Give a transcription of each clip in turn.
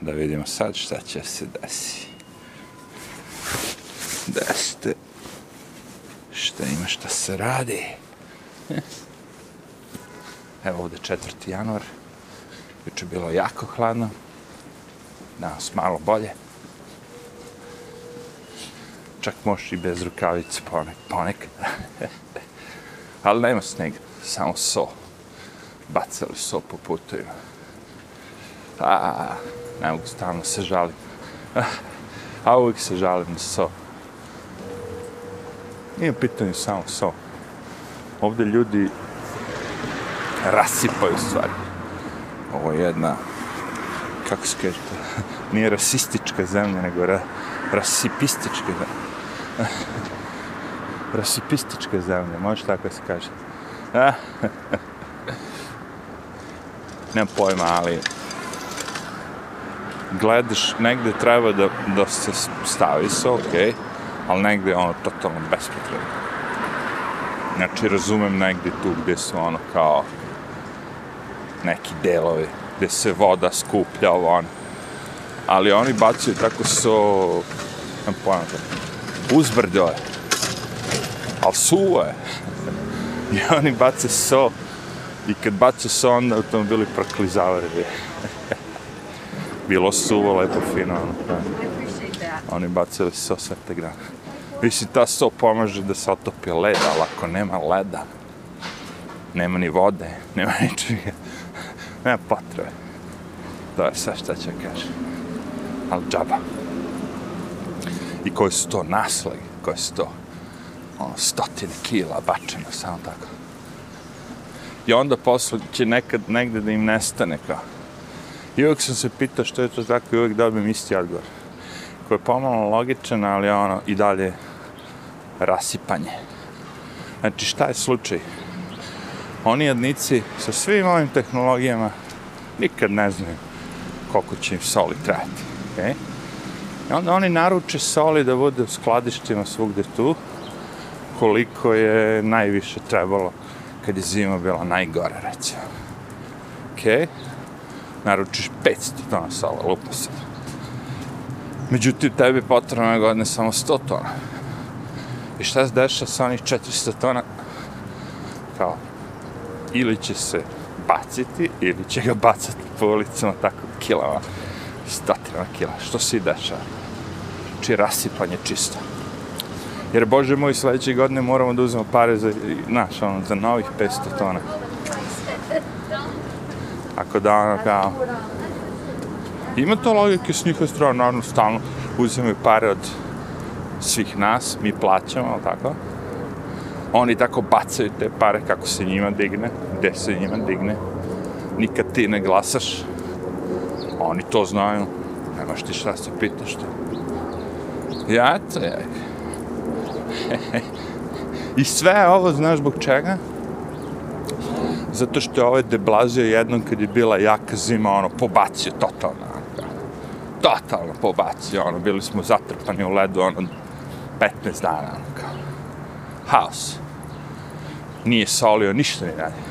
Da vidimo sad šta će se desi. Desite. Šta ima šta se radi. Evo ovde 4. januar. Juče bilo jako hladno. Danas malo bolje. Čak možeš i bez rukavice ponek, ponekad. Ali nema snega, samo so. Bacali so po putovima. A, ne mogu stalno se žalim. Ah, a uvijek se žalim na so. Nije pitanje samo so. Ovde ljudi rasipaju stvari. Ovo je jedna, kako se kaže nije rasistička zemlja, nego ra, rasipistička zemlja. rasipistička zemlja, može tako se kaže. Nemam pojma, ali gledaš, negde treba da, da se stavi se, okej, okay, ali negde je ono totalno bespotrebno. Znači, razumem negde tu gde su ono kao neki delovi gde se voda skuplja, ovo ono. Ali oni bacaju tako so, ne pojma to, uzbrdo je. Ali suvo je. I oni bace so, i kad bace so, onda automobili proklizavaju. Bilo suvo, lepo, fino, ono. Pa. Oni bacili so sve te grane. Mislim, ta so pomaže da se otopi led, ali ako nema leda, nema ni vode, nema ničega, nema potrebe. To je sve šta ću kažem. Ali džaba. I koji su to naslagi, koji su to ono, stotine kila bačeno, samo tako. I onda posle će nekad negde da im nestane kao. I uvijek sam se pitao što je to tako i uvijek dobijem isti odgovor. Koji je pomalo logičan, ali ono i dalje rasipanje. Znači, šta je slučaj? Oni jednici sa svim ovim tehnologijama nikad ne znaju koliko će im soli trajati. Okay? I onda oni naruče soli da bude u skladištima svugde tu, koliko je najviše trebalo kad je zima bila najgore, recimo. Okay? Naručiš 500 tona sala, lupa se. Međutim, tebi potrebno godine samo 100 tona. I šta se deša sa onih 400 tona? Kao, ili će se baciti, ili će ga bacati po ulicama tako kilama, stotinama kila. Što se i dešava? Či rasipanje čisto. Jer, Bože moj, sledeće godine moramo da uzmemo pare za, naš, ono, za novih 500 tona. Ako da, ono, kao... Ima to logike s njihove strane, naravno, stalno uzimaju pare od svih nas, mi plaćamo, ali tako? Oni tako bacaju te pare kako se njima digne, gde se njima digne. Nikad ti ne glasaš. Oni to znaju. Nemaš ti šta se pitaš to. Ja, to je. I sve ovo, znaš zbog čega? Zato što je ovaj deblazio jednom kad je bila jaka zima, ono, pobacio totalno. Ono, totalno pobacio, ono, bili smo zatrpani u ledu, ono, 15 dana, ono, kao. Haos. Nije solio ništa ni dalje.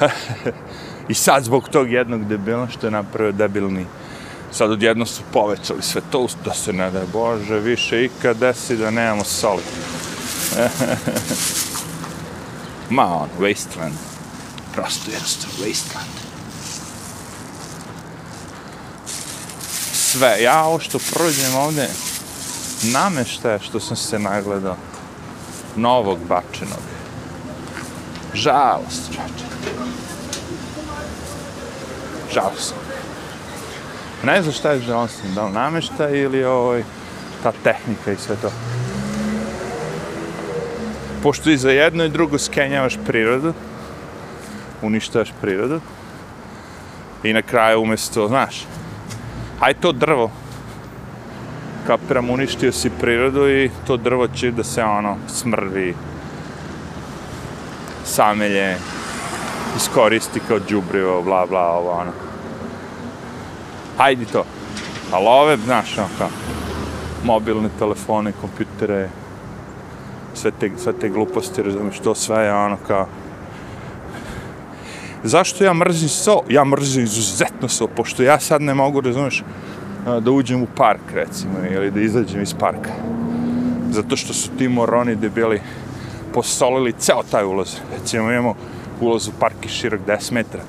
I sad zbog tog jednog debila što je napravio debilni sad odjedno su povećali sve to, da se ne da Bože, više ikad desi da nemamo soli. Ma on, wasteland. Prosto jednostavno, wasteland. Sve, ja ovo što prođem ovde, nameštaje što sam se nagledao, novog bačenog. Žalost, čače. Žalost. Ne znam šta je žalostno, da li namešta ili ovaj, ta tehnika i sve to. Pošto i za jedno i drugo skenjavaš prirodu, uništavaš prirodu, i na kraju umjesto, znaš, aj to drvo, kapiram, uništio si prirodu i to drvo će da se ono smrvi, samelje, iskoristi kao džubrivo, bla, bla, ovo, ono. Hajdi to. Ali ove, znaš, ono kao, mobilne telefone, kompjutere, sve te, sve te gluposti, razumiješ, to sve je ono kao... Zašto ja mrzim so? Ja mrzim izuzetno so, pošto ja sad ne mogu, razumiješ, da uđem u park, recimo, ili da izađem iz parka. Zato što su ti moroni debeli posolili ceo taj ulaz. Recimo, imamo ulaz u park i širok 10 metra.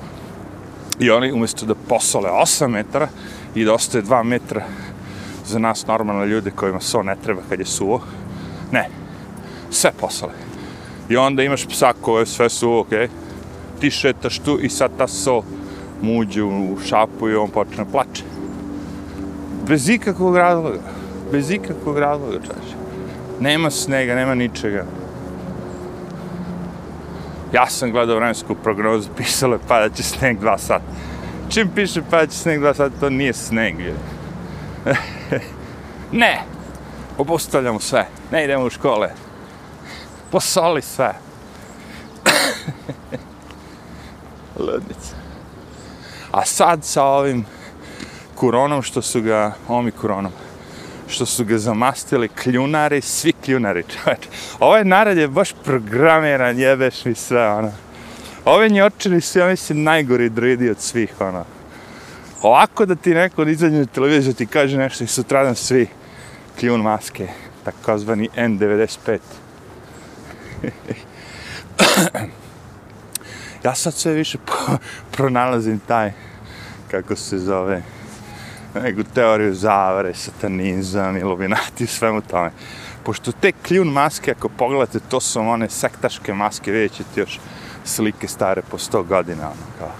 I oni, umjesto da posole 8 metara i da ostaje 2 metra za nas normalne ljude kojima so ne treba kad je suvo, ne, sve posle. I onda imaš psa koje sve su okej, okay, ti šetaš tu i sad ta so muđe u šapu i on počne plače. Bez ikakvog razloga. Bez ikakvog razloga, čače. Nema snega, nema ničega. Ja sam gledao vremensku prognozu, pisalo je pada će sneg dva sata. Čim piše pada će sneg dva sata, to nije sneg. ne! Obustavljamo sve. Ne idemo u škole. Posoli sve. Ludnica. A sad sa ovim koronom što su ga, omi koronom, što su ga zamastili kljunari, svi kljunari, čovječ. Ovaj narod je baš programiran, jebeš mi sve, ono. Ove njočani su, ja mislim, najgori druidi od svih, ono. Ovako da ti neko izađe na televiziju ti kaže nešto i sutradan svi kljun maske, takozvani N95 ja sad sve više pronalazim taj, kako se zove, neku teoriju zavare, satanizam, iluminati, svemu tome. Pošto te kljun maske, ako pogledate, to su one sektaške maske, vidjet ćete još slike stare po 100 godina, ono, kao,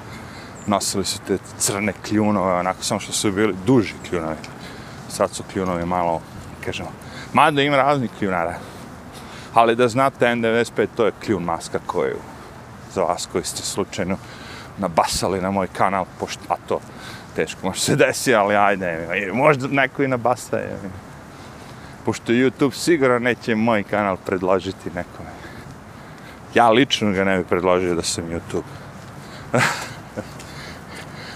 nosili su te crne kljunove, onako, samo što su bili duži kljunovi. Sad su kljunovi malo, kažemo, mada ima raznih kljunara. Ali da znate, N95, to je kljun maska koju, za vas koji ste slučajno nabasali na moj kanal, pošto, a to, teško može se desi, ali ajde, možda neko i nabasa je. Pošto YouTube sigurno neće moj kanal predložiti nekome. Ja lično ga ne bih predložio da sam YouTube.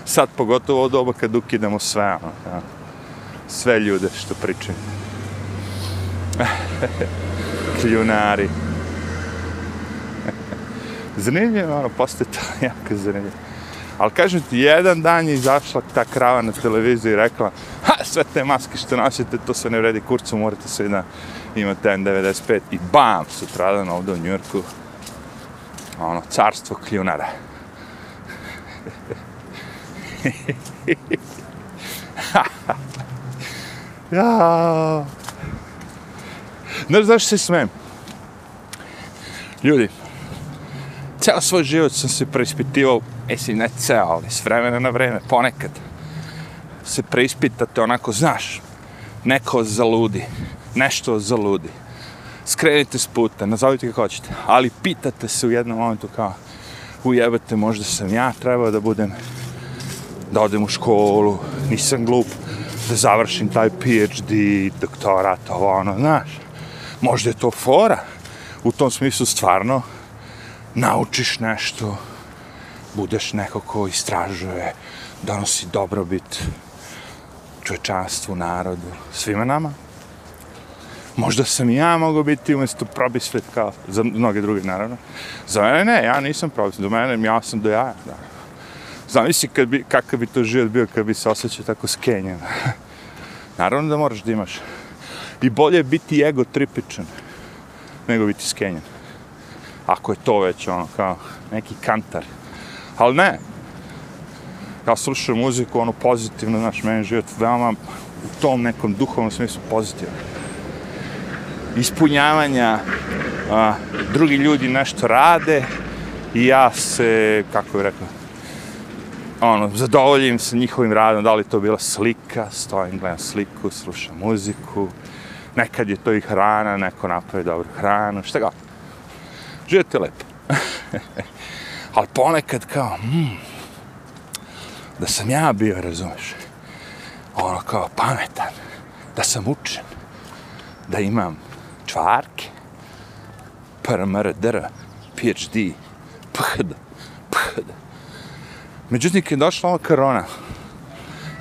Sad pogotovo od oba kad ukidamo sve, ono, ja. sve ljude što pričaju. Kljunari. zanimljivo, ono, postoje to jako zanimljivo. Ali kažem ti, jedan dan je izašla ta krava na televiziju i rekla ha, sve te maske što nosite, to se ne vredi kurcu, morate sve da imate N95 i bam, sutradan ovdje u Njurku, ono, carstvo kljunara. ja. Ne Znaš zašto se smem? Ljudi, ceo svoj život sam se preispitivao, e, mislim, ne ceo, ali s vremena na vreme, ponekad se preispitate onako, znaš, neko zaludi, nešto zaludi. Skrenite s puta, nazovite kako hoćete, ali pitate se u jednom momentu kao, ujebate, možda sam ja trebao da budem, da odem u školu, nisam glup, da završim taj PhD, doktorat, ovo ono, znaš, možda je to fora, u tom smislu stvarno, naučiš nešto, budeš neko ko istražuje, donosi dobrobit čovečanstvu, narodu, svima nama. Možda sam i ja mogao biti umjesto probisvet kao za mnoge druge, naravno. Za mene ne, ja nisam probisvet, do mene ja sam do jaja. Da. Zamisli kad bi, kakav bi to život bio kad bi se osjećao tako skenjen. naravno da moraš da imaš. I bolje je biti ego tripičan nego biti skenjan. ako je to već ono kao neki kantar. Ali ne. Ja slušam muziku, ono pozitivno, znaš, meni život veoma u tom nekom duhovnom smislu pozitivno. Ispunjavanja, a, drugi ljudi nešto rade i ja se, kako bih rekao, ono, zadovoljim se njihovim radom, da li to bila slika, stojim, gledam sliku, slušam muziku, nekad je to i hrana, neko napravi dobru hranu, šta ga, život je lepo. Ali ponekad kao, hmm, da sam ja bio, razumeš, ono kao pametan, da sam učen, da imam čvarke, PRMR, DR, PhD, PHD, PHD. Međutim, kad je došla ova korona,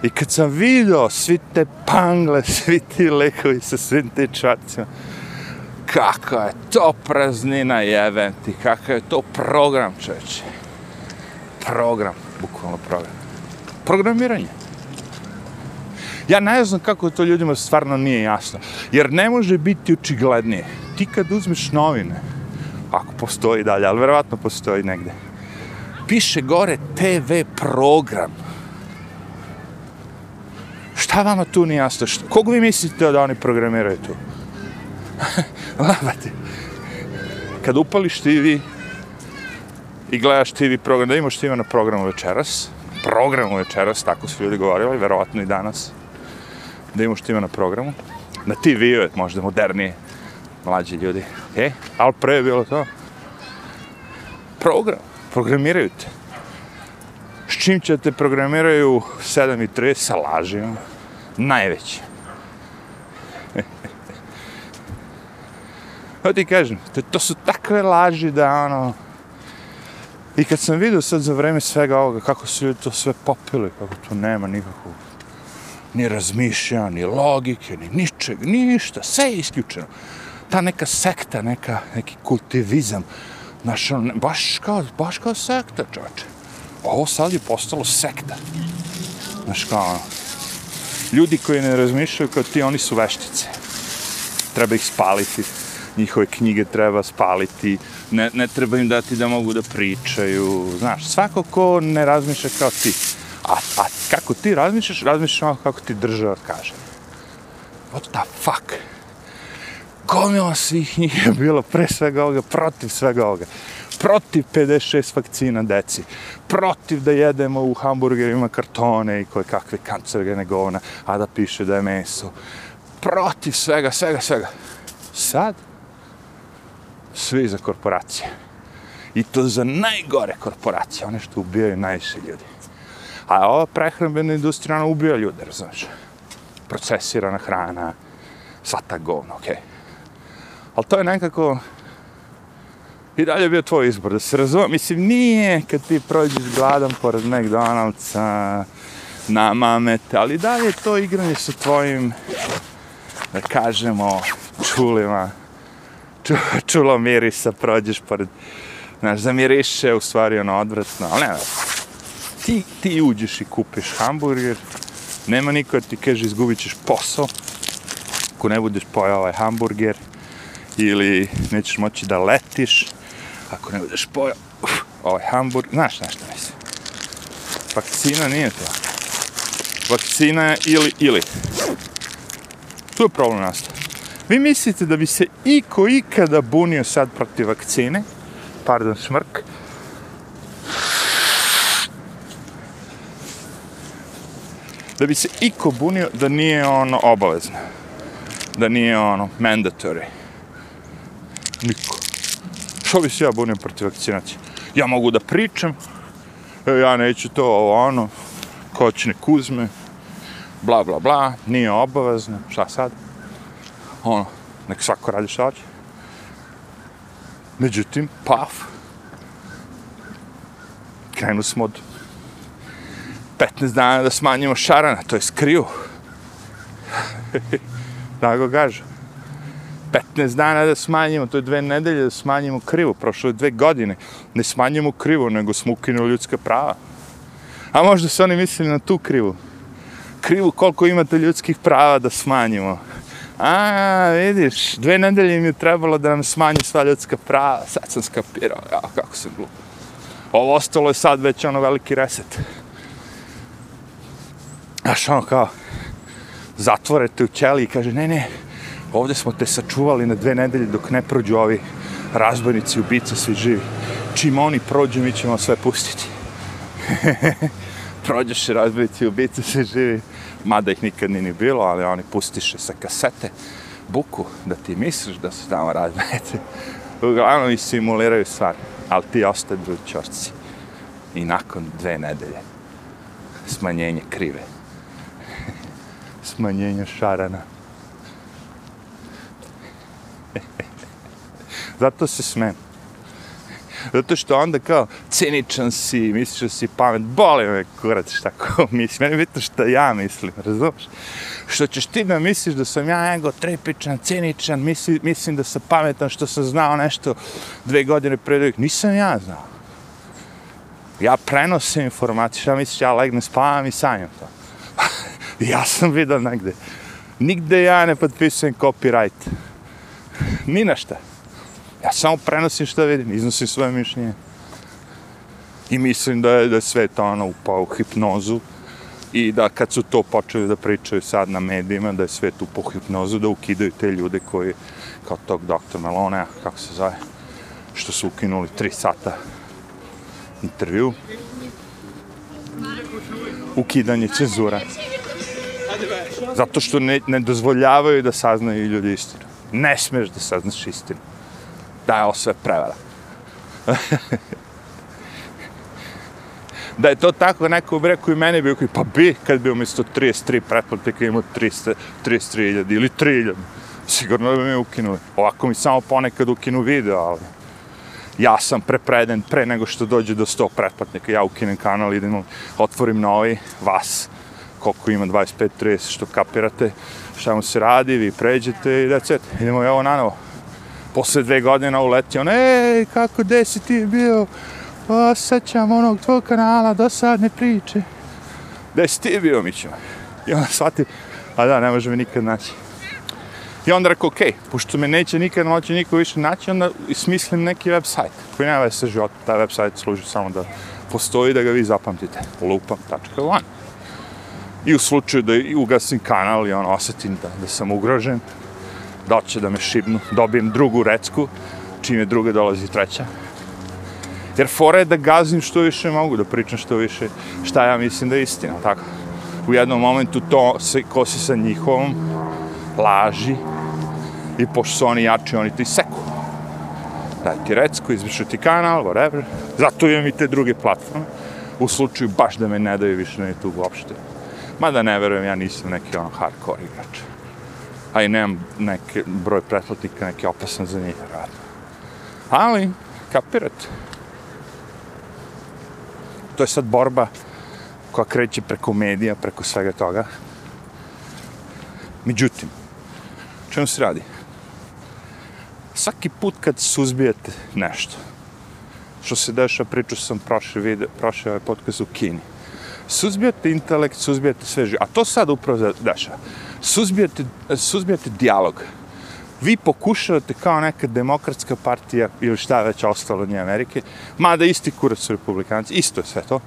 i kad sam vidio svi te pangle, svi ti lekovi sa svim te čvarcima, kakva je to praznina jebem ti, kakav je to program čeće. program, bukvalno program. Programiranje. Ja ne znam kako to ljudima stvarno nije jasno. Jer ne može biti očiglednije. Ti kad uzmeš novine, ako postoji dalje, ali verovatno postoji negde, piše gore TV program. Šta vama tu nije jasno? Kog vi mislite da oni programiraju tu? Labate. Kad upališ TV i gledaš TV program, da imaš TV na programu večeras, programu večeras, tako su ljudi govorili, verovatno i danas, da imaš TV na programu, na TV je možda modernije, mlađi ljudi, e, ali pre je bilo to. Program, programiraju te. S čim će te programiraju 7 i 3 sa lažima, najveći. Evo ti kažem, to, to su takve laži da ono... I kad sam vidio sad za vreme svega ovoga, kako su ljudi to sve popili, kako tu nema nikakvog ni razmišlja, ni logike, ni ničeg, ništa, sve je isključeno. Ta neka sekta, neka, neki kultivizam, znaš, ono, baš kao, baš kao sekta, čoče. Ovo sad je postalo sekta. Znaš, kao, ono, ljudi koji ne razmišljaju kao ti, oni su veštice. Treba ih spaliti, njihove knjige treba spaliti, ne, ne treba im dati da mogu da pričaju, znaš, svako ko ne razmišlja kao ti. A, a kako ti razmišljaš, razmišljaš malo kako ti država kaže. What the fuck? Gomila svih njih je bilo pre svega ovoga, protiv svega ovoga. Protiv 56 vakcina deci. Protiv da jedemo u hamburgerima kartone i koje kakve kancerogene govna, a da piše da je meso. Protiv svega, svega, svega. Sad, svi za korporacije. I to za najgore korporacije, one što ubijaju najviše ljudi. A ova prehrambena industrija, ona ubija ljude, razumiješ? Procesirana hrana, sva ta govna, okej. Okay. Ali to je nekako... I dalje je bio tvoj izbor, da se razumije. Mislim, nije kad ti prođeš gladan pored McDonald'sa, na mamete, ali dalje je to igranje sa tvojim, da kažemo, čulima, ču, čulo mirisa, prođeš pored, znaš, zamiriše, u stvari ono odvratno, ali ne, ti, ti uđeš i kupiš hamburger, nema niko da ti kaže izgubit ćeš posao, ako ne budeš pojao ovaj hamburger, ili nećeš moći da letiš, ako ne budeš pojao uf, ovaj hambur, znaš nešto mislim. Vakcina nije to. Vakcina je ili, ili. Tu je problem nastao. Vi mislite da bi se iko ikada bunio sad protiv vakcine, pardon, smrk, da bi se iko bunio da nije ono obavezno. Da nije ono mandatory. Niko. Što bi se ja bunio protiv vakcinacije? Ja mogu da pričam, e, ja neću to, ovo ono, ko će nek kuzme, bla bla bla, nije obavezno, šta sad? Ono, nek svako radi šta hoće. Međutim, paf, krenu smo od 15 dana da smanjimo šarana, to je skriju. da ga gažem. 15 dana da smanjimo, to je dve nedelje da smanjimo krivo, prošlo je dve godine. Ne smanjimo krivo, nego smo ukinuli ljudska prava. A možda su oni mislili na tu krivu. Krivu koliko imate ljudskih prava da smanjimo. A, vidiš, dve nedelje im je trebalo da nam smanji sva ljudska prava. Sad sam skapirao, ja, kako se glup. Ovo ostalo je sad već ono veliki reset. Znaš, ono kao, zatvorete u ćeli i kaže, ne, ne, ovdje smo te sačuvali na dve nedelje dok ne prođu ovi razbojnici, ubice, svi živi. Čim oni prođu, mi ćemo sve pustiti. Prođeš razbojnici, ubice, svi živi. Mada ih nikad ni bilo, ali oni pustiše sa kasete buku da ti misliš da su tamo razbojnici. Uglavnom i simuliraju stvar, ali ti ostaje čorci. I nakon dve nedelje smanjenje krive smanjenje šarana. Zato se smem. Zato što onda kao ciničan si, misliš da si pamet, boli me kurac šta ko misli. Meni bitno što ja mislim, razumiješ? Što ćeš ti da misliš da sam ja ego trepičan, ciničan, misli, mislim da sam pametan što sam znao nešto dve godine pre drugih. Nisam ja znao. Ja prenosim informacije, šta misliš, ja legnem, spavam i sanjam to. ja sam vidio negde. Nigde ja ne potpisujem copyright. Ni na šta. Ja samo prenosim što vidim, iznosim svoje mišljenje. I mislim da je, da je sve to ono upao u hipnozu i da kad su to počeli da pričaju sad na medijima, da je sve tu po hipnozu, da ukidaju te ljude koji, kao tog doktor Melone, kako se zove, što su ukinuli tri sata intervju. Ukidanje cenzura. Zato što ne, ne dozvoljavaju da saznaju ljudi istinu. Ne smeš da saznaš istinu. Da je ovo sve prevara. da je to tako, neko bi rekao i mene bi pa bi, kad bi umjesto 33 pretplatnika imao 33.000 ili 3.000. Sigurno bi mi ukinuli. Ovako mi samo ponekad ukinu video, ali ja sam prepreden pre nego što dođe do 100 pretplatnika. Ja ukinem kanal, idem, otvorim novi, vas, koliko ima 25-30, što kapirate, šta mu se radi, vi pređete i that's it. Idemo evo na novo. Posle dve godine uleti on, ej, kako, gde si ti bio? Pa, osjećam onog tvog kanala, dosadne priče. Da si ti bio, Mićo? I onda shvatim, a da, ne može me nikad naći. I onda rekao, okej, okay, pošto me neće nikad moći niko više naći, onda smislim neki website koji nema veze sa životom. Taj website služi samo da postoji da ga vi zapamtite. lupam.one I u slučaju da ugasim kanal i ono, osetim da, da sam ugrožen, da će da me šibnu, dobijem drugu recku, čim je druga dolazi treća. Jer fora je da gazim što više mogu, da pričam što više šta ja mislim da je istina, tako. U jednom momentu to se kosi sa njihovom laži i pošto su oni jači, oni ti seku. Daj ti recku, izbrišu ti kanal, whatever. Zato imam i te druge platforme. U slučaju baš da me ne daju više na YouTube uopšte. Mada ne verujem, ja nisam neki ono hardcore igrač. A i nemam neki broj pretplatnika, neki opasan za njih rad. Ali, kapirate to je sad borba koja kreće preko medija, preko svega toga. Međutim, čemu se radi? Svaki put kad suzbijete nešto, što se dešava, pričao sam prošle, video, prošle ovaj podcast u Kini, suzbijate intelekt, suzbijate sve živo, a to sad upravo daša. Suzbijate, suzbijate dijalog. Vi pokušavate kao neka demokratska partija ili šta već ostalo nje Amerike, mada isti kurac su republikanci, isto je sve to,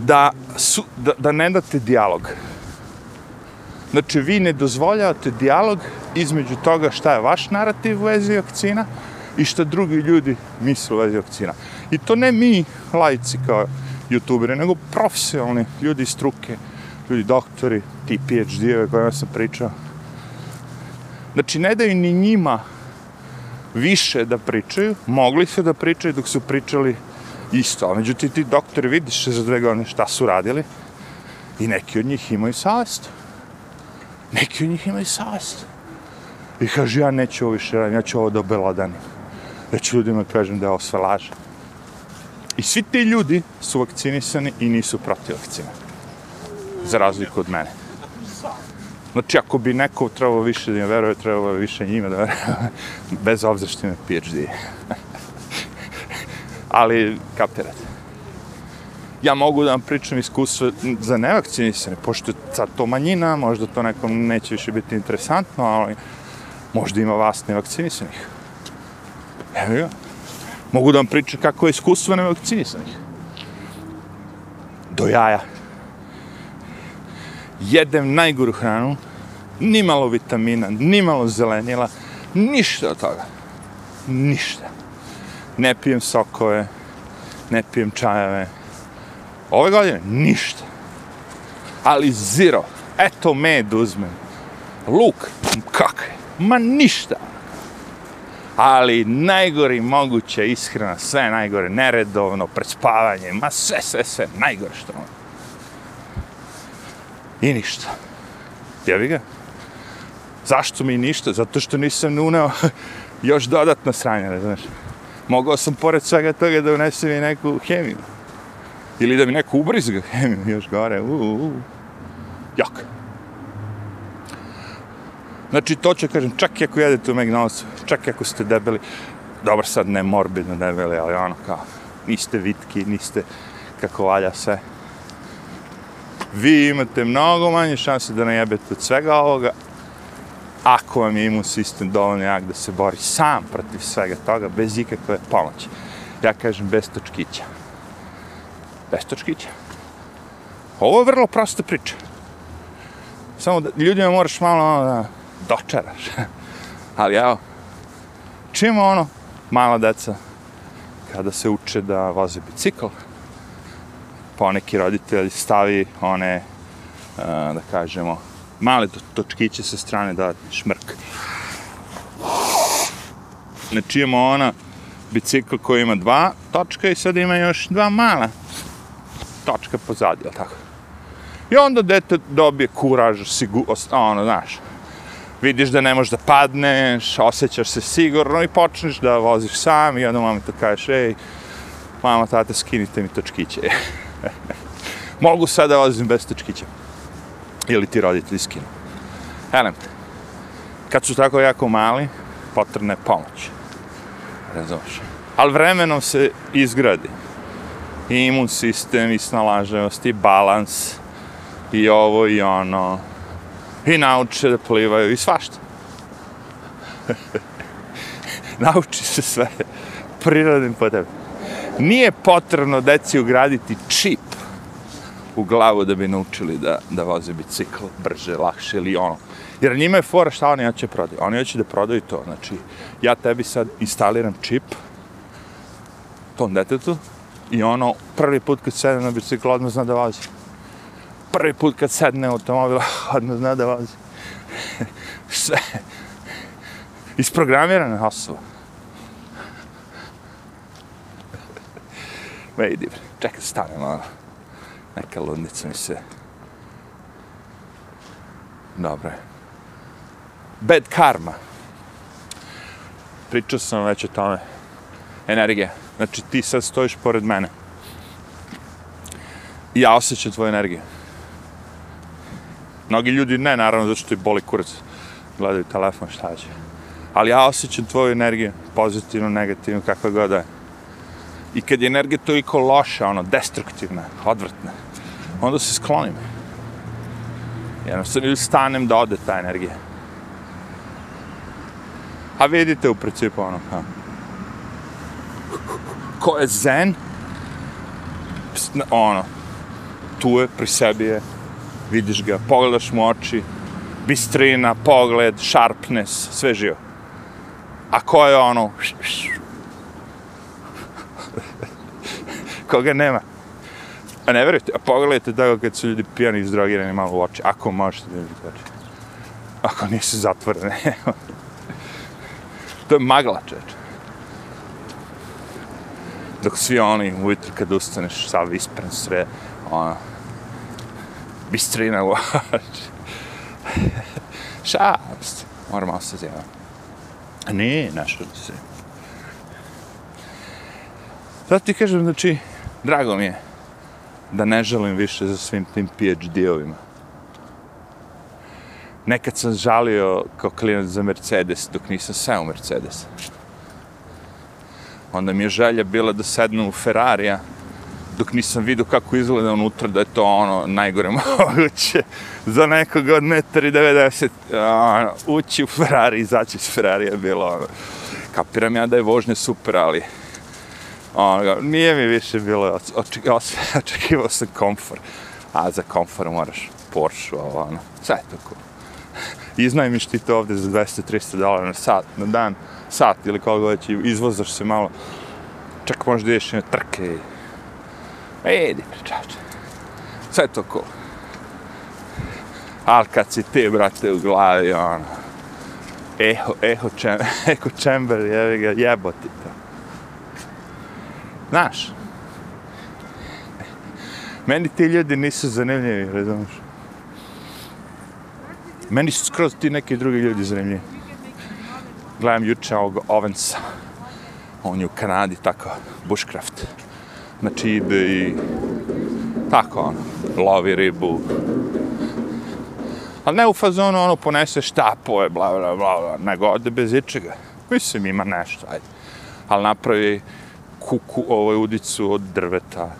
da, su, da, da ne date dijalog. Znači, vi ne dozvoljavate dijalog između toga šta je vaš narativ u vezi vakcina i šta drugi ljudi misle u vezi vakcina. I to ne mi, lajci kao youtuberi, nego profesionalni ljudi iz struke, ljudi doktori, ti PhD-ove kojima sam pričao, Znači, ne daju ni njima više da pričaju, mogli su da pričaju dok su pričali isto. A međutim, ti doktori vidiš za dve godine šta su radili i neki od njih imaju savest. Neki od njih imaju savest. I kaže, ja neću ovo više radim, ja ću ovo da obeladanim. Ja ću ljudima kažem da je ovo sve laže. I svi ti ljudi su vakcinisani i nisu protiv vakcina. Za razliku od mene. Znači, ako bi neko trebalo više da im veruje, trebalo bi više njima da veruje, bez obzira što ima PhD. Ali, kapirate. Ja mogu da vam pričam iskustvo za nevakcinisane, pošto je sad to manjina, možda to nekom neće više biti interesantno, ali možda ima vas nevakcinisanih. Evo ga. Mogu da vam pričam kako je iskustvo nevakcinisanih. Do jaja jedem najgoru hranu, nimalo vitamina, nimalo zelenila, ništa od toga. Ništa. Ne pijem sokove, ne pijem čajeve. Ove godine ništa. Ali zero. Eto med uzmem. Luk, kakve? Ma ništa. Ali najgori moguće ishrana, sve najgore, neredovno, prespavanje, ma sve, sve, sve, najgore što ono. I ništa. Jevi ga? Zašto mi ništa? Zato što nisam uneo još dodatno sranje, ne znaš. Mogao sam pored svega toga da unesem i neku hemiju. Ili da mi neko ubrizga hemiju još gore. U, uh, u. Jak. Znači, to ću kažem, čak i ako jedete u McDonald's, čak i ako ste debeli, dobro sad ne morbidno debeli, ali ono kao, niste vitki, niste kako valja sve. Vi imate mnogo manje šanse da najebete od svega ovoga, ako vam je imun sistem dovoljno jak da se bori sam protiv svega toga, bez ikakve pomoći. Ja kažem bez točkića. Bez točkića. Ovo je vrlo prosta priča. Samo da ljudima moraš malo ono da dočaraš. Ali evo, čim ono, mala deca, kada se uče da voze bicikl, poneki roditelj stavi one, eh, da kažemo, male točkiće sa strane da šmrk. Znači imamo ona bicikl koji ima dva točka i sad ima još dva mala točka pozadi, jel tako? I onda dete dobije kuraž, sigurnost, ono, znaš, vidiš da ne možeš da padneš, osjećaš se sigurno i počneš da voziš sam i onda mama to kažeš, ej, mama, tata, skinite mi točkiće. Mogu sad da vozim bez točkića. Ili ti roditelji skinu. Elem, kad su tako jako mali, potrebna je pomoć. Razumiješ? Ali vremenom se izgradi. I imun sistem, i snalaženost, i balans, i ovo, i ono, i nauče da plivaju, i svašta. Nauči se sve prirodnim potrebom. Nije potrebno deci ugraditi čip u glavu da bi naučili da, da voze bicikl brže, lakše ili ono. Jer njima je fora šta oni hoće prodaju. Oni hoće da prodaju to. Znači, ja tebi sad instaliram čip tom detetu i ono, prvi put kad sedem na bicikl, odmah zna da vozi. Prvi put kad sedne u automobil, odmah zna da vozi. Sve. Isprogramirana osoba. Ma idi, čekaj, stane malo. neka ludnica mi se... Dobro je. Bad karma. Pričao sam već o tome. Energija. Znači ti sad stojiš pored mene. I ja osjećam tvoju energiju. Mnogi ljudi ne, naravno, zato što ti boli kurac. Gledaju telefon, šta će. Ali ja osjećam tvoju energiju, pozitivnu, negativnu, kakva god da je. I kad je energija toliko loša, ono, destruktivna, odvrtna, onda se sklonim. Jednostavno ili stanem da ode ta energija. A vidite u principu ono, ha. Ko je zen, ono, tu je, pri sebi je, vidiš ga, pogledaš mu oči, bistrina, pogled, sharpness, sve živo. A ko je ono, koga nema, A ne verujete, a pogledajte da kad su ljudi pijani i izdrogirani malo u oči, ako možete da vidite oči. Ako nisu zatvorene. to je magla, čeč. Dok svi oni ujutro kad ustaneš, sav ispren sve, ono, bistrina u oči. Šast. Moram malo se zjeva. A nije, nešto da se. Zato ti kažem, znači, drago mi je da ne želim više za svim tim PhD-ovima. Nekad sam žalio kao klijent za Mercedes dok nisam seo Mercedes. Onda mi je želja bila da sednu u Ferrarija dok nisam vidio kako izgleda unutra, da je to ono najgore moguće za nekog od 1,90 ono, ući u Ferrari izaći iz Ferrarija je bilo ono. Kapiram ja da je vožnje super, ali ono, nije mi više bilo, očekivao sam komfor. A za komfor moraš Porsche, ovo, ono, sve je to cool. Iznajmiš ti to ovde za 200-300 dolara na sat, na dan, sat ili koga već, izvozaš se malo, čak možda ideš na trke i... Edi, pričače. Sve to ko. Ali kad si ti, brate, u glavi, ono, eho, eho, čem, eho chamber, jebi ga, jeboti to. Znaš, meni ti ljudi nisu zanimljivi, razumiješ? Meni su skroz ti neki drugi ljudi zanimljivi. Gledam juče ovog Ovensa. On je u Kanadi, tako, bushcraft. Znači ide i tako, ono, lovi ribu. Ali ne u fazonu, ono, ponese štapove, bla, bla, bla, bla, nego ode bez ičega. Mislim, ima nešto, ajde. Ali napravi kuku, ovaj udicu od drveta.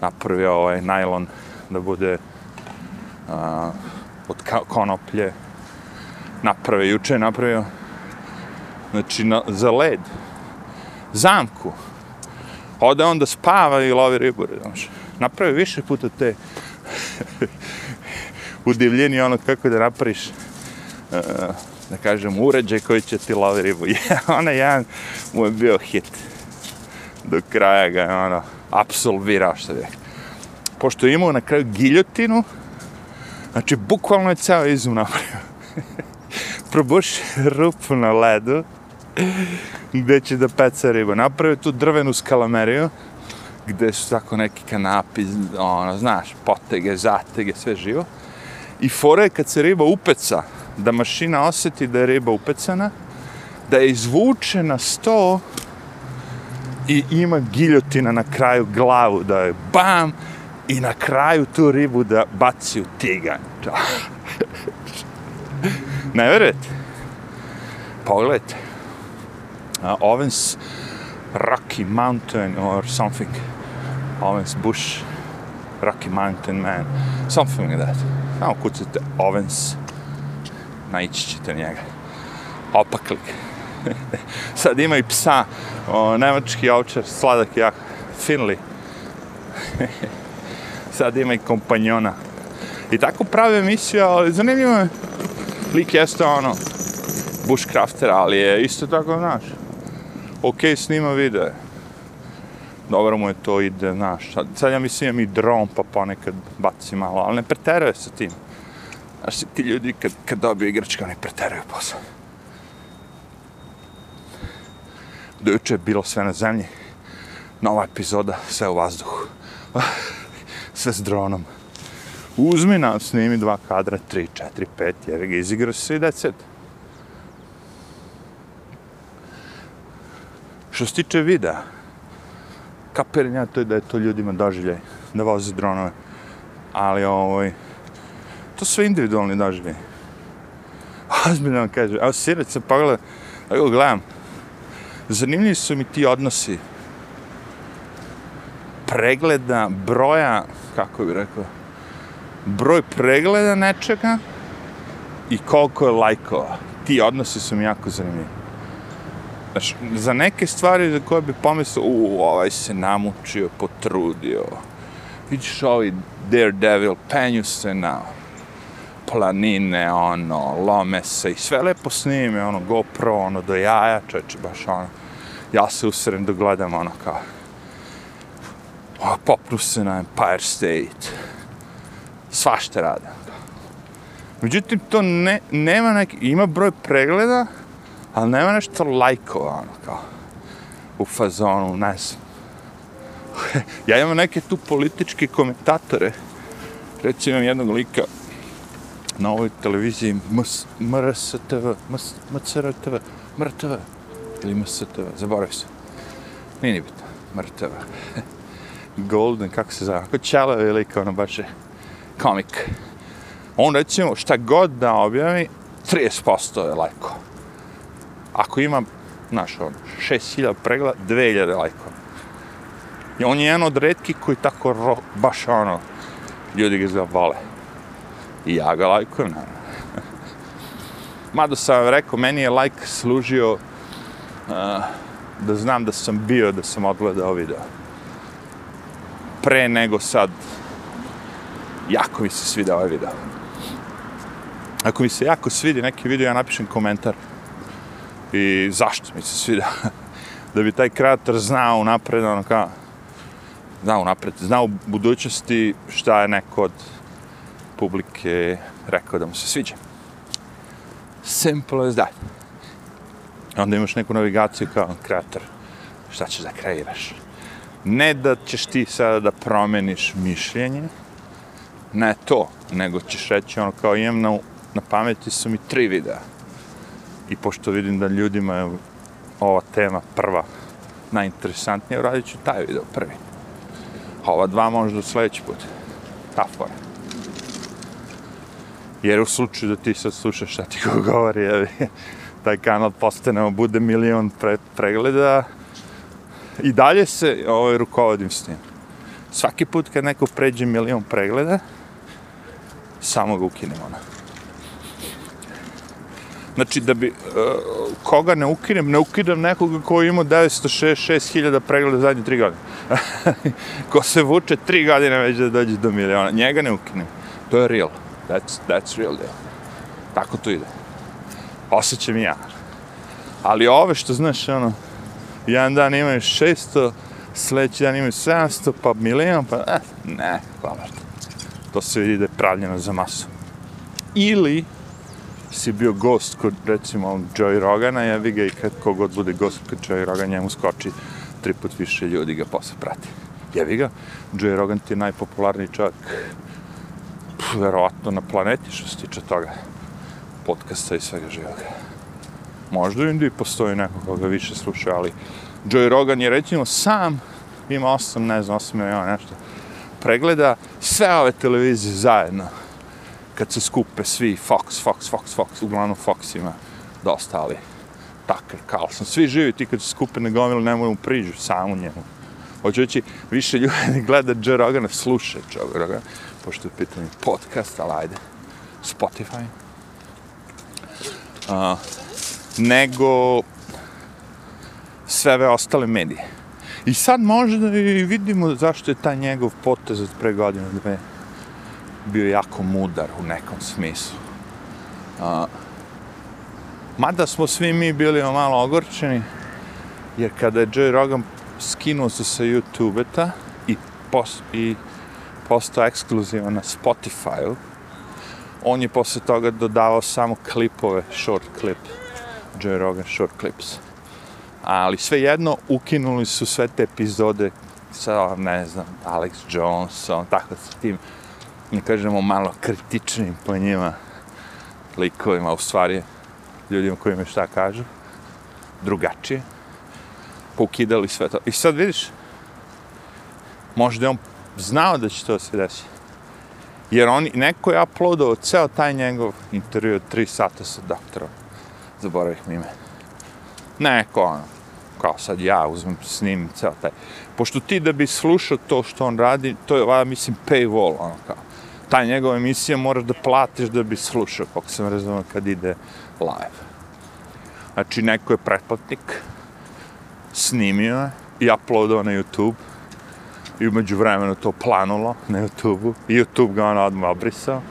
Napravi ovaj najlon da bude a, od konoplje. Napravi, juče je napravio, znači na, za led, zamku. Pa ode on da spava i lovi ribu, znaš. Napravi više puta te udivljeni ono kako da napraviš uh, da kažem uređaj koji će ti lovi ribu. Ona jedan mu je bio hit. Do kraja ga je ono apsolvirao što je. Pošto je imao na kraju giljotinu, znači bukvalno je ceo izum napravio. Probuši rupu na ledu gde će da peca ribu. Napravio tu drvenu skalameriju gde su tako neki kanapi, ono, znaš, potege, zatege, sve živo. I fora je kad se riba upeca, da mašina osjeti da je riba upecana, da je izvuče na sto i ima giljotina na kraju glavu, da je bam, i na kraju tu ribu da baci u tigan. ne verujete? Pogledajte. Uh, Owens Rocky Mountain or something. Owens Bush Rocky Mountain Man. Something like that. Samo kucate Owens. Naići ćete njega. Opaklik. Sad ima i psa. O, nemački ovčar, sladak jak. Finley. Sad ima i kompanjona. I tako prave emisiju, ali zanimljivo je. Lik jeste ono, bushcrafter, ali je isto tako, znaš, ok, snima videe. Dobro mu je to ide, znaš, sad, ja mislim imam i dron, pa ponekad baci malo, ali ne preteruje sa tim. Znaš, ti ljudi kad, kad dobiju igračka, ne preteruju posao. Do juče je bilo sve na zemlji, nova epizoda, sve u vazduhu. Ah, sve s dronom. Uzmi nam, snimi dva kadra, tri, četiri, pet, jer ga izigrao se i deset. Što se tiče videa, kapiram ja to je da je to ljudima doživljaj, da voze dronove. Ali ovaj, to su individualni doživljaj. Ozbiljno vam kažem, evo sinac sam pogledao, evo gledam, zanimljivi su mi ti odnosi pregleda, broja, kako bih rekao, broj pregleda nečega i koliko je lajkova. Ti odnosi su mi jako zanimljivi. Znaš, za neke stvari za koje bi pomislio, u, ovaj se namučio, potrudio. Vidiš ovi Daredevil, penju se na planine, ono, lome se i sve lepo snime, ono, GoPro, ono, do jaja, čeče, baš ono, ja se usrem da gledam, ono, kao, o, popnu se na Empire State, Svašta rade. Međutim, to ne, nema neki, ima broj pregleda, ali nema nešto lajkova, ono, kao, u fazonu, ne znam. ja imam neke tu političke komentatore, recimo imam jednog lika na ovoj televiziji MRSTV, MCRTV, MRTV, ili MSTV, zaboravio sam. Nije ni bitno, MRTV. Golden, kako se zove, ako Čalo je lik, ono baš je komik. On recimo šta god da objavi, 30% je lajko. Ako ima, znaš, on, 6000 pregleda, 2000 lajkova. I on je jedan od redki koji tako ro, baš ono, ljudi ga zavale. I ja ga lajkujem, naravno. Mada sam vam rekao, meni je lajk služio uh, da znam da sam bio, da sam odgledao video. Pre nego sad, jako mi se svida ovaj video. Ako mi se jako svidi neki video, ja napišem komentar. I zašto mi se svida? da bi taj kreator znao napred, ono kao, znao napred, znao u budućnosti šta je neko od publike rekao da mu se sviđa. Simple as that. Onda imaš neku navigaciju kao kreator. Šta ćeš da kreiraš? Ne da ćeš ti sada da promeniš mišljenje, ne to, nego ćeš reći ono kao imam na, na pameti su mi tri videa. I pošto vidim da ljudima je ova tema prva najinteresantnija, uradit ću taj video prvi. A ova dva možda sljedeći put. Ta fora. Jer u slučaju da ti sad slušaš šta ti ko govori, je, taj kanal postane, bude milion pre, pregleda, i dalje se ovaj, rukovodim s tim. Svaki put kad neko pređe milion pregleda, samo ga ukinemo. Ono. Znači, da bi, uh, koga ne ukinem, ne ukidam nekoga koji ima 966.000 pregleda zadnje tri godine. Ko se vuče tri godine već da dođe do miliona. Njega ne ukinem. To je real. That's, that's real deal. Tako to ide. Osjećam i ja. Ali ove što znaš, ono, jedan dan imaju 600, sledeći dan imaju 700, pa milion, pa eh, ne, hvala. To se vidi da je pravljeno za masu. Ili si bio gost kod, recimo, Joey Rogana, ja vi ga i kad kogod bude gost kod Joey Rogan, njemu skoči tri put više ljudi ga posle prati. Jevi ga, Joey Rogan ti je najpopularniji čovjek verovatno na planeti što se tiče toga podcasta i svega živoga. Možda u Indiji postoji neko koga više sluša, ali Joey Rogan je recimo sam ima 8, ne znam, 8 miliona nešto pregleda sve ove televizije zajedno kad se skupe svi Fox, Fox, Fox, Fox, uglavnom Fox ima dosta, ali Tucker, Carlson, svi živi ti kad se skupe na gomilu, nemoj mu priđu, samo njemu. Hoću reći, više ljudi gleda Joe Rogana, sluša Joe Rogana, pošto je pitanje podcast, ali ajde, Spotify. Uh, nego sve ove ostale medije. I sad možda i vidimo zašto je taj njegov potez od pre godine dve bio jako mudar u nekom smislu. Uh, mada smo svi mi bili malo ogorčeni, jer kada je Joe Rogan skinuo se sa YouTube-eta i, pos, i postao ekskluzivan na Spotify-u, on je posle toga dodavao samo klipove, short clip, Joe Rogan short clips. Ali svejedno ukinuli su sve te epizode sa, ne znam, Alex Johnson, tako sa tim, ne kažemo, malo kritičnim po njima likovima, u stvari, ljudima koji me šta kažu, drugačije, poukidali sve to. I sad vidiš, možda je on znao da će to se desiti. Jer on, neko je uploadao ceo taj njegov intervju od tri sata sa doktorom. Zaboravih mi ime. Neko, ono, kao sad ja uzmem, snimim ceo taj. Pošto ti da bi slušao to što on radi, to je, ja mislim, paywall, ono, kao. Ta njegova emisija moraš da platiš da bi slušao, kako sam razumio, kad ide live. Znači, neko je pretplatnik, snimio je i uploadao na YouTube i umeđu vremenu to planulo na YouTube-u i YouTube ga ono odmah obrisao.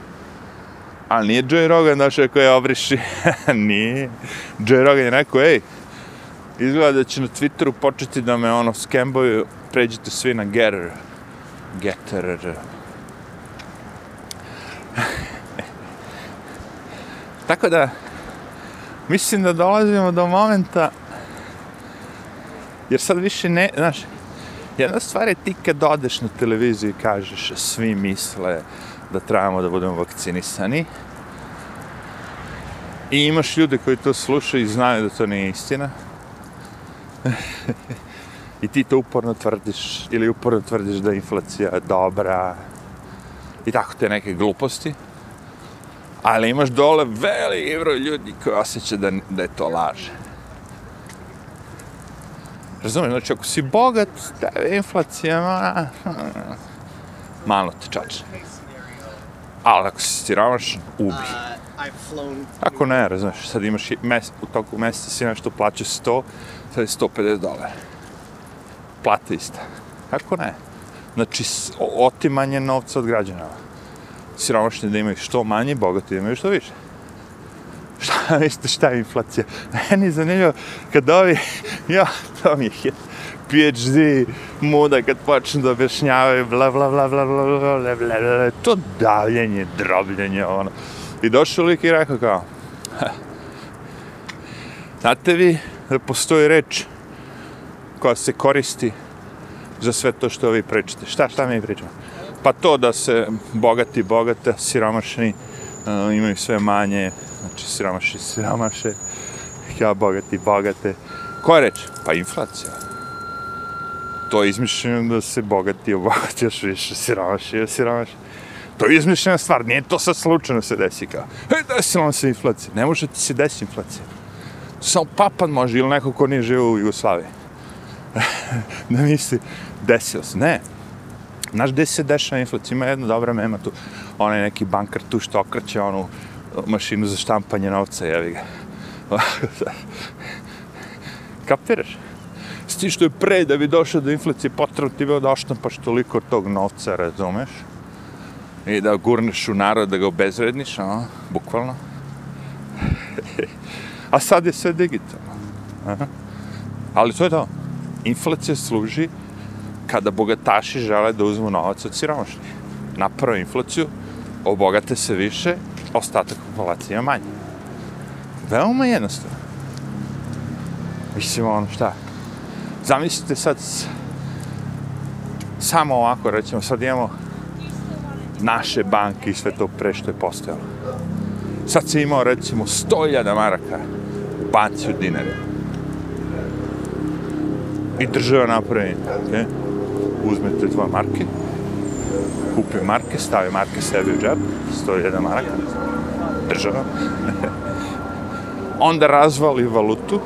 Ali nije Joe Rogan došao koji je obriši. nije. Joe Rogan je rekao, ej, izgleda da će na Twitteru početi da me ono skemboju, pređite svi na Getter. Getter. Tako da, mislim da dolazimo do momenta, jer sad više ne, znaš, jedna stvar je ti kad odeš na televiziju i kažeš svi misle da trebamo da budemo vakcinisani i imaš ljude koji to slušaju i znaju da to nije istina i ti to uporno tvrdiš ili uporno tvrdiš da je inflacija dobra i tako te neke gluposti ali imaš dole veliki broj ljudi koji osjeća da, da je to laže. Razumiješ, znači ako si bogat, da je inflacija, ma, malo te čače. Ali ako si siromaš, ubi. Ako ne, razumiješ, sad imaš mes, u toku mjeseca si nešto plaća 100, sad je 150 dolara. Plata ista. Ako ne. Znači, otimanje novca od građana siromašni da imaju što manje, bogati da imaju što više. Šta mislite, šta je inflacija? Meni je zanimljivo kad ovi, ja, to mi je PhD muda kad počnu da objašnjavaju bla bla bla bla bla bla bla bla bla bla to davljenje, drobljenje, ono. I došao lik i rekao kao, znate vi da postoji reč koja se koristi za sve to što vi pričate. Šta, šta mi pričamo? Pa to da se bogati bogate, siromašni uh, imaju sve manje, znači siromaši siromaše, ja bogati bogate. Ko reč? Pa inflacija. To je izmišljeno da se bogati obogati još više, siromaši još siromaši. To je izmišljena stvar, nije to sad slučajno se desi kao. E, desila se inflacija. Ne može ti se desiti inflacija. Samo papan može ili neko ko nije živo u Jugoslaviji. da misli, desilo se. Ne, Znaš gde se dešava inflacija? Ima jedna dobra mema tu, onaj neki bankar tu što okreće onu uh, mašinu za štampanje novca, jevi ga. Kapiraš? S ti što je pre da bi došao do inflacije potrebno ti bio da oštampaš toliko tog novca, razumeš? I da gurneš u narod, da ga obezredniš, a? bukvalno. a sad je sve digitalno. Aha. Ali to je to. Inflacija služi kada bogataši žele da uzmu novac od siromašnih. Napravo inflaciju, obogate se više, ostatak populacije manje. Veoma jednostavno. Mislim, ono šta? Zamislite sad samo ovako, recimo, sad imamo naše banke i sve to pre što je postojalo. Sad se imao, recimo, 100.000 maraka u banci u dinari. I država napravi, okay? Uzmete dva marke, kupe marke, stavi marke sebi u džep, 101 maraka, država. Onda razvali valutu,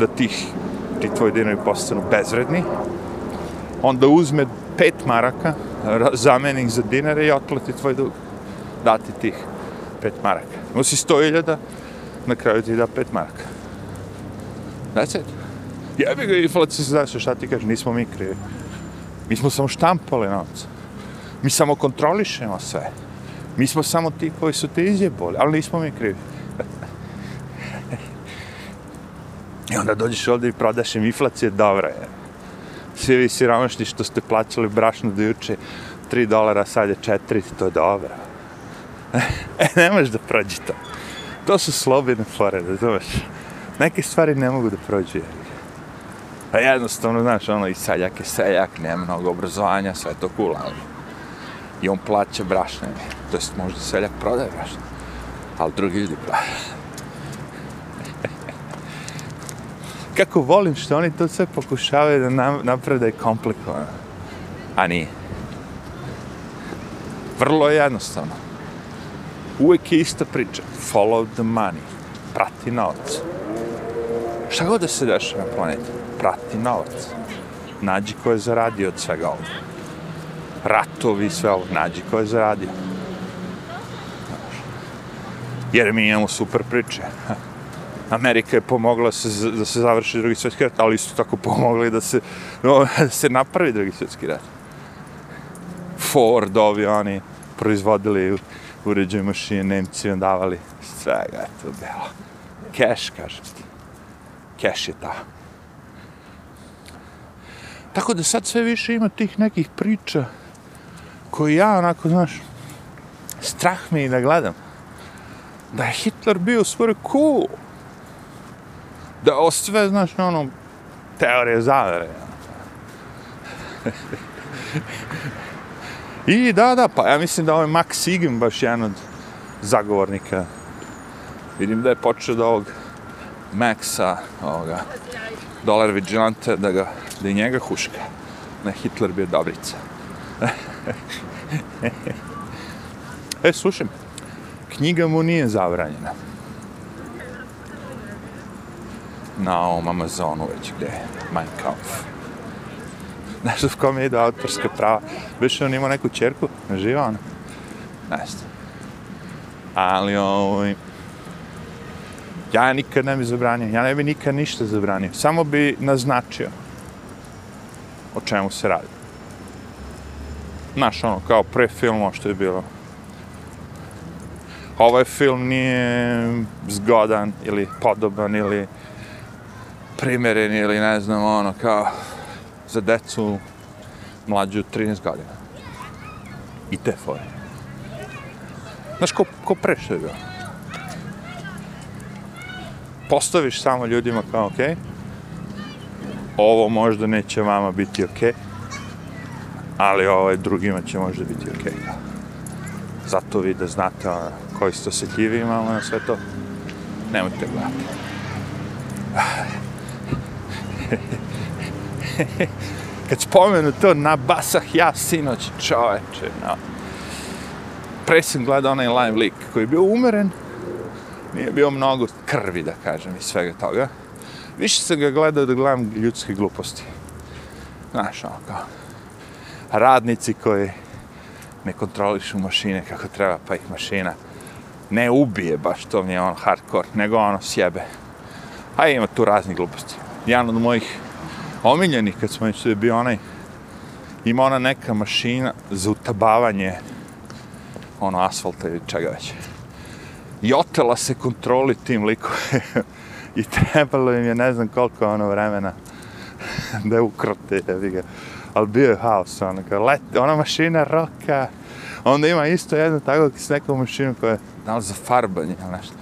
da tih, ti tvoji dinari postanu bezredni, onda uzme pet maraka, zameni ih za dinare i otplati tvoj dug. Dati tih pet maraka. Ima si sto iljada, na kraju ti da pet maraka. That's it. Jebi ga inflacija, znaš šta ti kaže, nismo mi krivi. Mi smo samo štampali novac. Mi samo kontrolišemo sve. Mi smo samo ti koji su te izjeboli, ali nismo mi krivi. I onda dođeš ovdje i prodaš im inflacije, dobra je. Svi vi siromašni što ste plaćali brašno do juče, 3 dolara, sad je 4, to je dobro. e, ne možeš da prođi to. To su slobodne fore, da znaš. Neke stvari ne mogu da prođu. A jednostavno, znaš, ono, i seljak je seljak, nema mnogo obrazovanja, sve to cool, ali... I on plaća brašne, to jest možda seljak prodaje brašne, ali drugi ljudi plaća. kako volim što oni to sve pokušavaju da nam, naprave da je komplikovano. A nije. Vrlo je jednostavno. Uvijek je ista priča. Follow the money. Prati novac. Šta god da se dešava na planeti? Prati novac. Nađi ko je zaradio od svega ovo. Ratovi sve ovo. Nađi ko je zaradio. Jer mi imamo super priče. Amerika je pomogla se, da se završi drugi svjetski rat, ali isto tako pomogla i da se, no, da se napravi drugi svjetski rat. Ford, ovi, oni proizvodili uređaj mašine, Nemci davali svega, je to bilo. Cash, kažem ti. Cash je ta. Tako da sad sve više ima tih nekih priča koji ja onako, znaš, strah me i da gledam. Da je Hitler bio svore cool da o sve, znaš, ono, teorije zavere. I da, da, pa ja mislim da ovaj Max Sigim baš jedan od zagovornika. Vidim da je počeo da ovog Maxa, ovoga, Dolar Vigilante, da ga, da i njega huška. Ne, Hitler bio dobrica. e, slušaj, knjiga mu nije zabranjena. na ovom Amazonu već gdje je Mein Kampf. Znaš da v kom je ide autorska prava? Više on ima neku čerku? Ne živa ona? Ne znam. Ali ovaj... Ja nikad ne bi zabranio. Ja ne bi nikad ništa zabranio. Samo bi naznačio o čemu se radi. Znaš, ono, kao pre filmu što je bilo. Ovaj film nije zgodan ili podoban ili primjeren ili ne znam, ono, kao za decu mlađu 13 godina. I te fore. Znaš, ko, ko pre što je bilo? Postaviš samo ljudima kao, okej, okay, ovo možda neće vama biti okej, okay, ali ovaj drugima će možda biti okej. Okay. Zato vi da znate ono, koji ste osjetljivi imamo na sve to, nemojte gledati. Kad spomenu to, na basah ja sinoć, čoveče, no. Pre sam gledao onaj live lik koji je bio umeren, nije bio mnogo krvi, da kažem, i svega toga. Više sam ga gledao da gledam ljudske gluposti. Znaš, ono kao, radnici koji ne kontrolišu mašine kako treba, pa ih mašina ne ubije baš, to mi je on hardcore, nego ono sjebe. A ima tu razni gluposti. Jedan od mojih omiljenih, kad smo već bio onaj, ima ona neka mašina za utabavanje ono asfalta ili čega već. I otela se kontroli tim likove. I trebalo im je ne znam koliko ono vremena da je ukrote, jebi ga. Ali bio je haos, ono, kao lete, ona mašina roka. Onda ima isto jedno tako s nekom mašinom koja je, da za farbanje ili nešto.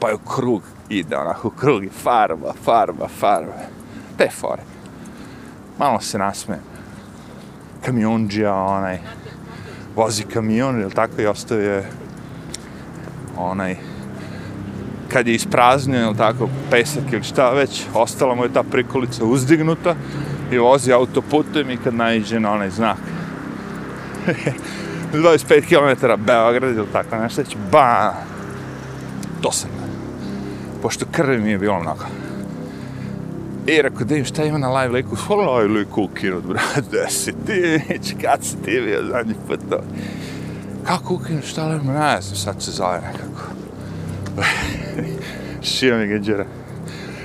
Pa je u krug ide, onako, u krug i farba, farba, farba. Te fore. Malo se nasmijem. Kamionđija, onaj, vozi kamion, ili tako, i ostavio je onaj, kad je ispraznio, ili tako, pesak ili šta već, ostala mu je ta prikolica uzdignuta i vozi autoputem i kad najđe na onaj znak. 25 km Beograd ili tako nešto, će ba, to sam. Pošto krvi mi je bilo mnogo. I rekao, da im šta ima na live liku? Hvala live liku ukinut, brate, da si ti, kad si ti bio zadnji put to? Kako ukinut, šta li ima, ne znam, sad se zove nekako. Šio mi ga džera.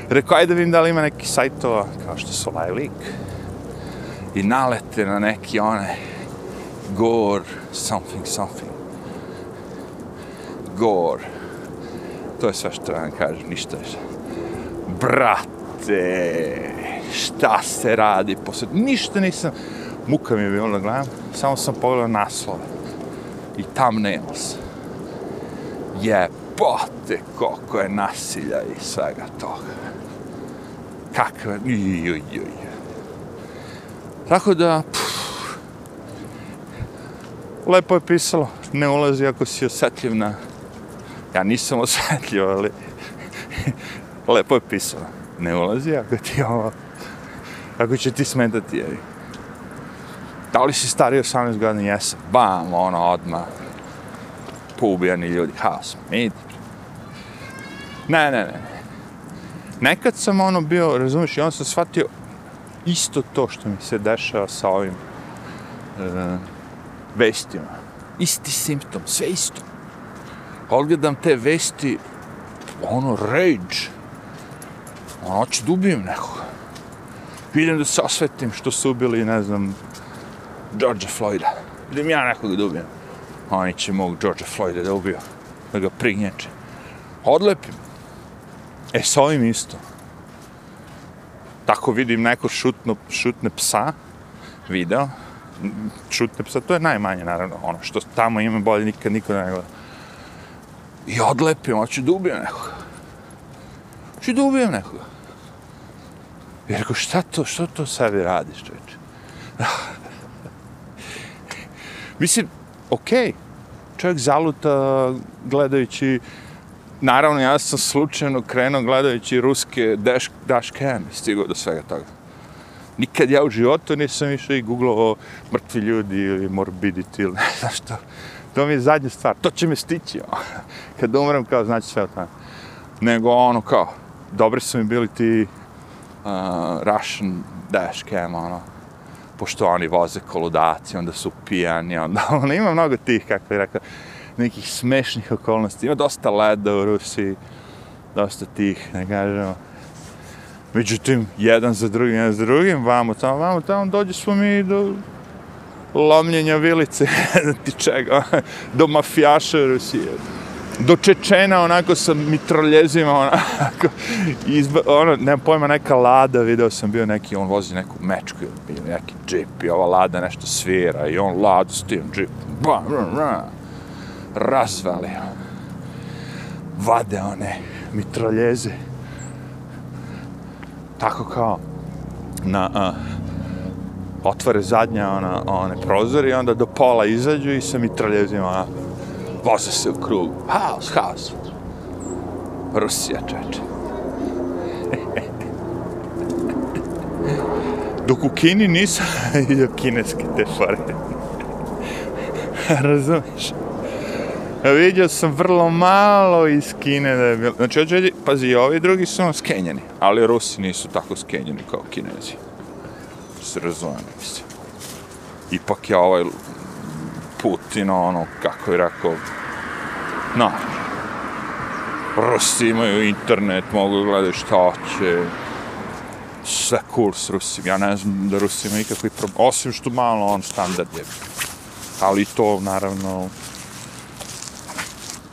Rekao, ajde da vidim da li ima neki sajtova, kao što su live lik. I nalete na neki one, gore, something, something. Gore. To je sve što vam kažem, ništa više. Brate, šta se radi posle... Ništa nisam... Muka mi je bilo da gledam, samo sam pogledao naslove. I thumbnails. Jebote, koliko je nasilja i svega toga. Kakve... jujujuj. Tako da... Pff, lepo je pisalo, ne ulazi ako si osjetljiv na Ja nisam osjetljiv, ali lepo je pisalo. Ne ulazi ako ti ovo... Ako će ti smetati, jevi. Da li si stari 18 godina? Jesam. Bam, ono, odmah. Poubijani ljudi. Haos. Midi. Ne, ne, ne. Nekad sam ono bio, razumiješ, i on sam shvatio isto to što mi se dešava sa ovim uh, vestima. Isti simptom, sve isto odgledam te vesti, ono, rage. Ono, hoću da ubijem nekoga. Idem da se osvetim što su ubili, ne znam, George Floyda. Idem ja nekoga da ubijem. Oni će mog George Floyda da ubiju. Da ga prignječe. Odlepim. E, s ovim isto. Tako vidim neko šutno, šutne psa, video, šutne psa, to je najmanje, naravno, ono, što tamo ima bolje, nikad niko ne gleda. I odlepim, hoću da ubijem nekoga. Hoću da ubijem nekoga. I rekao, šta to, što to sebi radiš, čovječe? Mislim, okej, okay. čovjek zaluta gledajući, naravno ja sam slučajno krenuo gledajući ruske dash, dash cam i stigao do svega toga. Nikad ja u životu nisam išao i googlao mrtvi ljudi ili morbidity ili ne znam što. To mi je zadnja stvar. To će me stići. Ono. Kad umrem, kao, znači sve o tome. Nego ono, kao, dobri su mi bili ti uh, Russian dash cam, ono, pošto oni voze koludaci, onda su pijani, onda, ono, ima mnogo tih, kako bih rekao, nekih smešnih okolnosti. Ima dosta leda u Rusiji, dosta tih, ne kažemo. Međutim, jedan za drugim, jedan za drugim, vamo tamo, vamo tamo, dođe smo mi do lomljenja vilice, ti čega, do mafijaša Rusije, dočečena onako sa mitraljezima, onako, izba, ono, nema pojma, neka lada, video sam bio neki, on vozi neku mečku ili neki džip i ova lada nešto svira i on ladu s tim džipom, bam, bam, bam, razvali, vade one mitraljeze, tako kao na, a, otvore zadnja ona, one prozori i onda do pola izađu i sa mitraljezima onako, voze se u krug. Haos, haos. Rusija, čeče. Dok u Kini nisam vidio kineske te fore. Razumiješ? Vidio sam vrlo malo iz Kine da je bilo. Znači, ođe, pazi, ovi drugi su skenjeni, ali Rusi nisu tako skenjeni kao Kinezi se razume, mislim. ipak je ovaj Putin, ono, kako je rekao, no, Rusi imaju internet, mogu gledati šta će, sve cool s Rusima, ja ne znam da Rusi imaju ikakvi problem, osim što malo on standard je, ali to naravno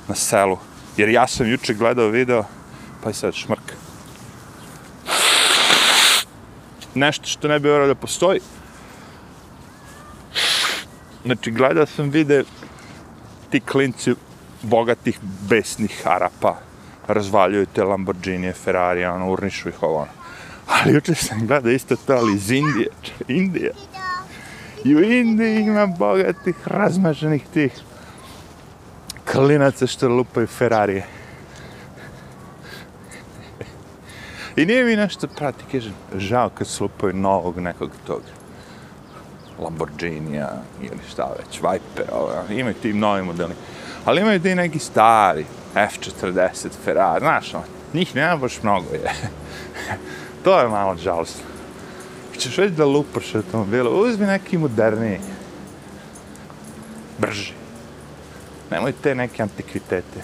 na selu, jer ja sam juče gledao video, pa i sad šmrk. Nešto što ne bi vjerao da postoji. Znači, gledao sam vide ti klinci bogatih besnih Arapa razvaljuju te Lamborghini, Ferrari, ono, urnišu ih ovo. Ono. Ali juče sam gledao isto to, ali iz Indije, Indija. I u Indiji ima bogatih, razmaženih tih klinaca što lupaju Ferrarije. I nije mi nešto prati, kažem, žao kad slupaju novog nekog tog Lamborghinija ili šta već, Viper, ovo, imaju ti novi modeli. Ali imaju ti neki stari, F40, Ferrari, znaš, on, njih nema baš mnogo, je. to je malo žalostno. Češ već da lupaš automobile, uzmi neki moderniji, brži. Nemoj te neke antikvitete.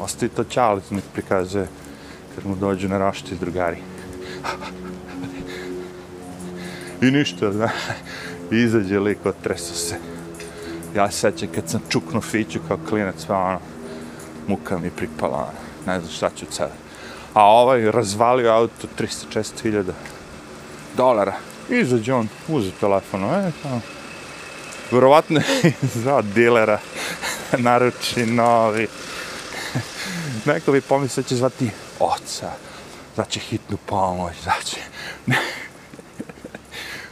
Ostavi to čalicu, nek prikazuje kad mu dođu na rošti iz drugari. I ništa, I Izađe lik, otreso se. Ja se sećam kad sam čuknuo fiću kao klinac, pa ono, muka mi pripala, ono. ne znam šta ću sad. A ovaj razvalio auto 360.000 dolara. Izađe on, uze telefon, e, pa, tamo. Vjerovatno je za dilera, naruči novi. Neko bi pomislio da će zvati oca, znači hitnu pomoć, znači...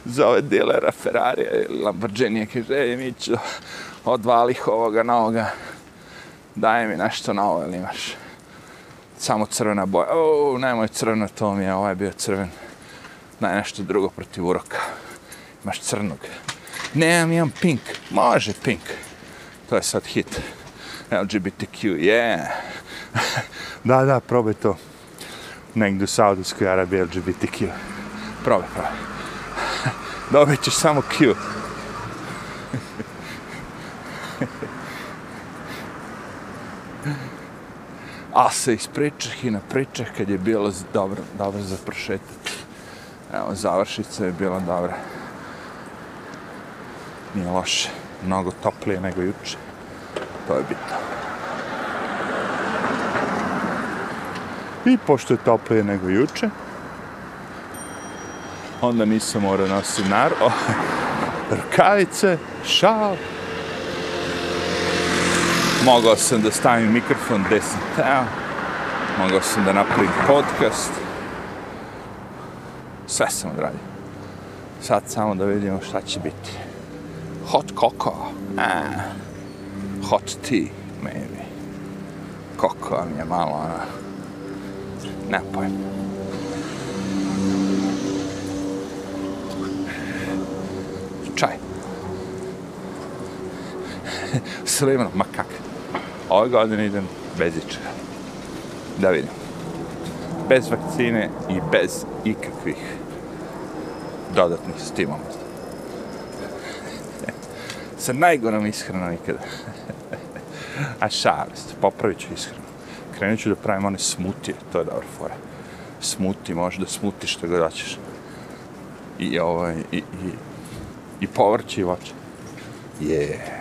Zove dilera Ferrari ili Lamborghini, kaže, ej, Mićo, odvalih ovoga novoga, daj mi nešto novo, ili imaš samo crvena boja. O, nemoj crveno, to mi je, ovaj bio crven. Daj nešto drugo protiv uroka. Imaš crnog. Nemam, imam pink. Može pink. To je sad hit. LGBTQ, yeah. da, da, probaj to. Negdje u Saudijskoj Arabiji LGBTQ. Probaj, probaj. Dobit ćeš samo Q. A se ispričah i napričah kad je bilo dobro, dobro za pršetak. Evo, završica je bila dobra. Nije loše. Mnogo toplije nego juče. To je bitno. I pošto je toplije nego juče, onda nisam morao nositi nar, o, rukavice, šal. Mogao sam da stavim mikrofon gde sam teo. Mogao sam da napravim podcast. Sve sam odradio. Sad samo da vidimo šta će biti. Hot cocoa. Ah. Hot tea, maybe. Cocoa mi je malo, ona, Ne pojem. Slivno, ma kak. Ove godine idem bez ičega. Da vidim. Bez vakcine i bez ikakvih dodatnih stimula. Sa najgorom ishranom ikada. A šalist, popravit ću ishranu krenut ću da pravim one smutije, to je dobra fora. Smuti, možeš da smutiš što god hoćeš. I, ovaj, i, i, i povrće i voće. Yeah,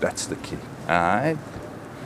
that's the key. Ajde.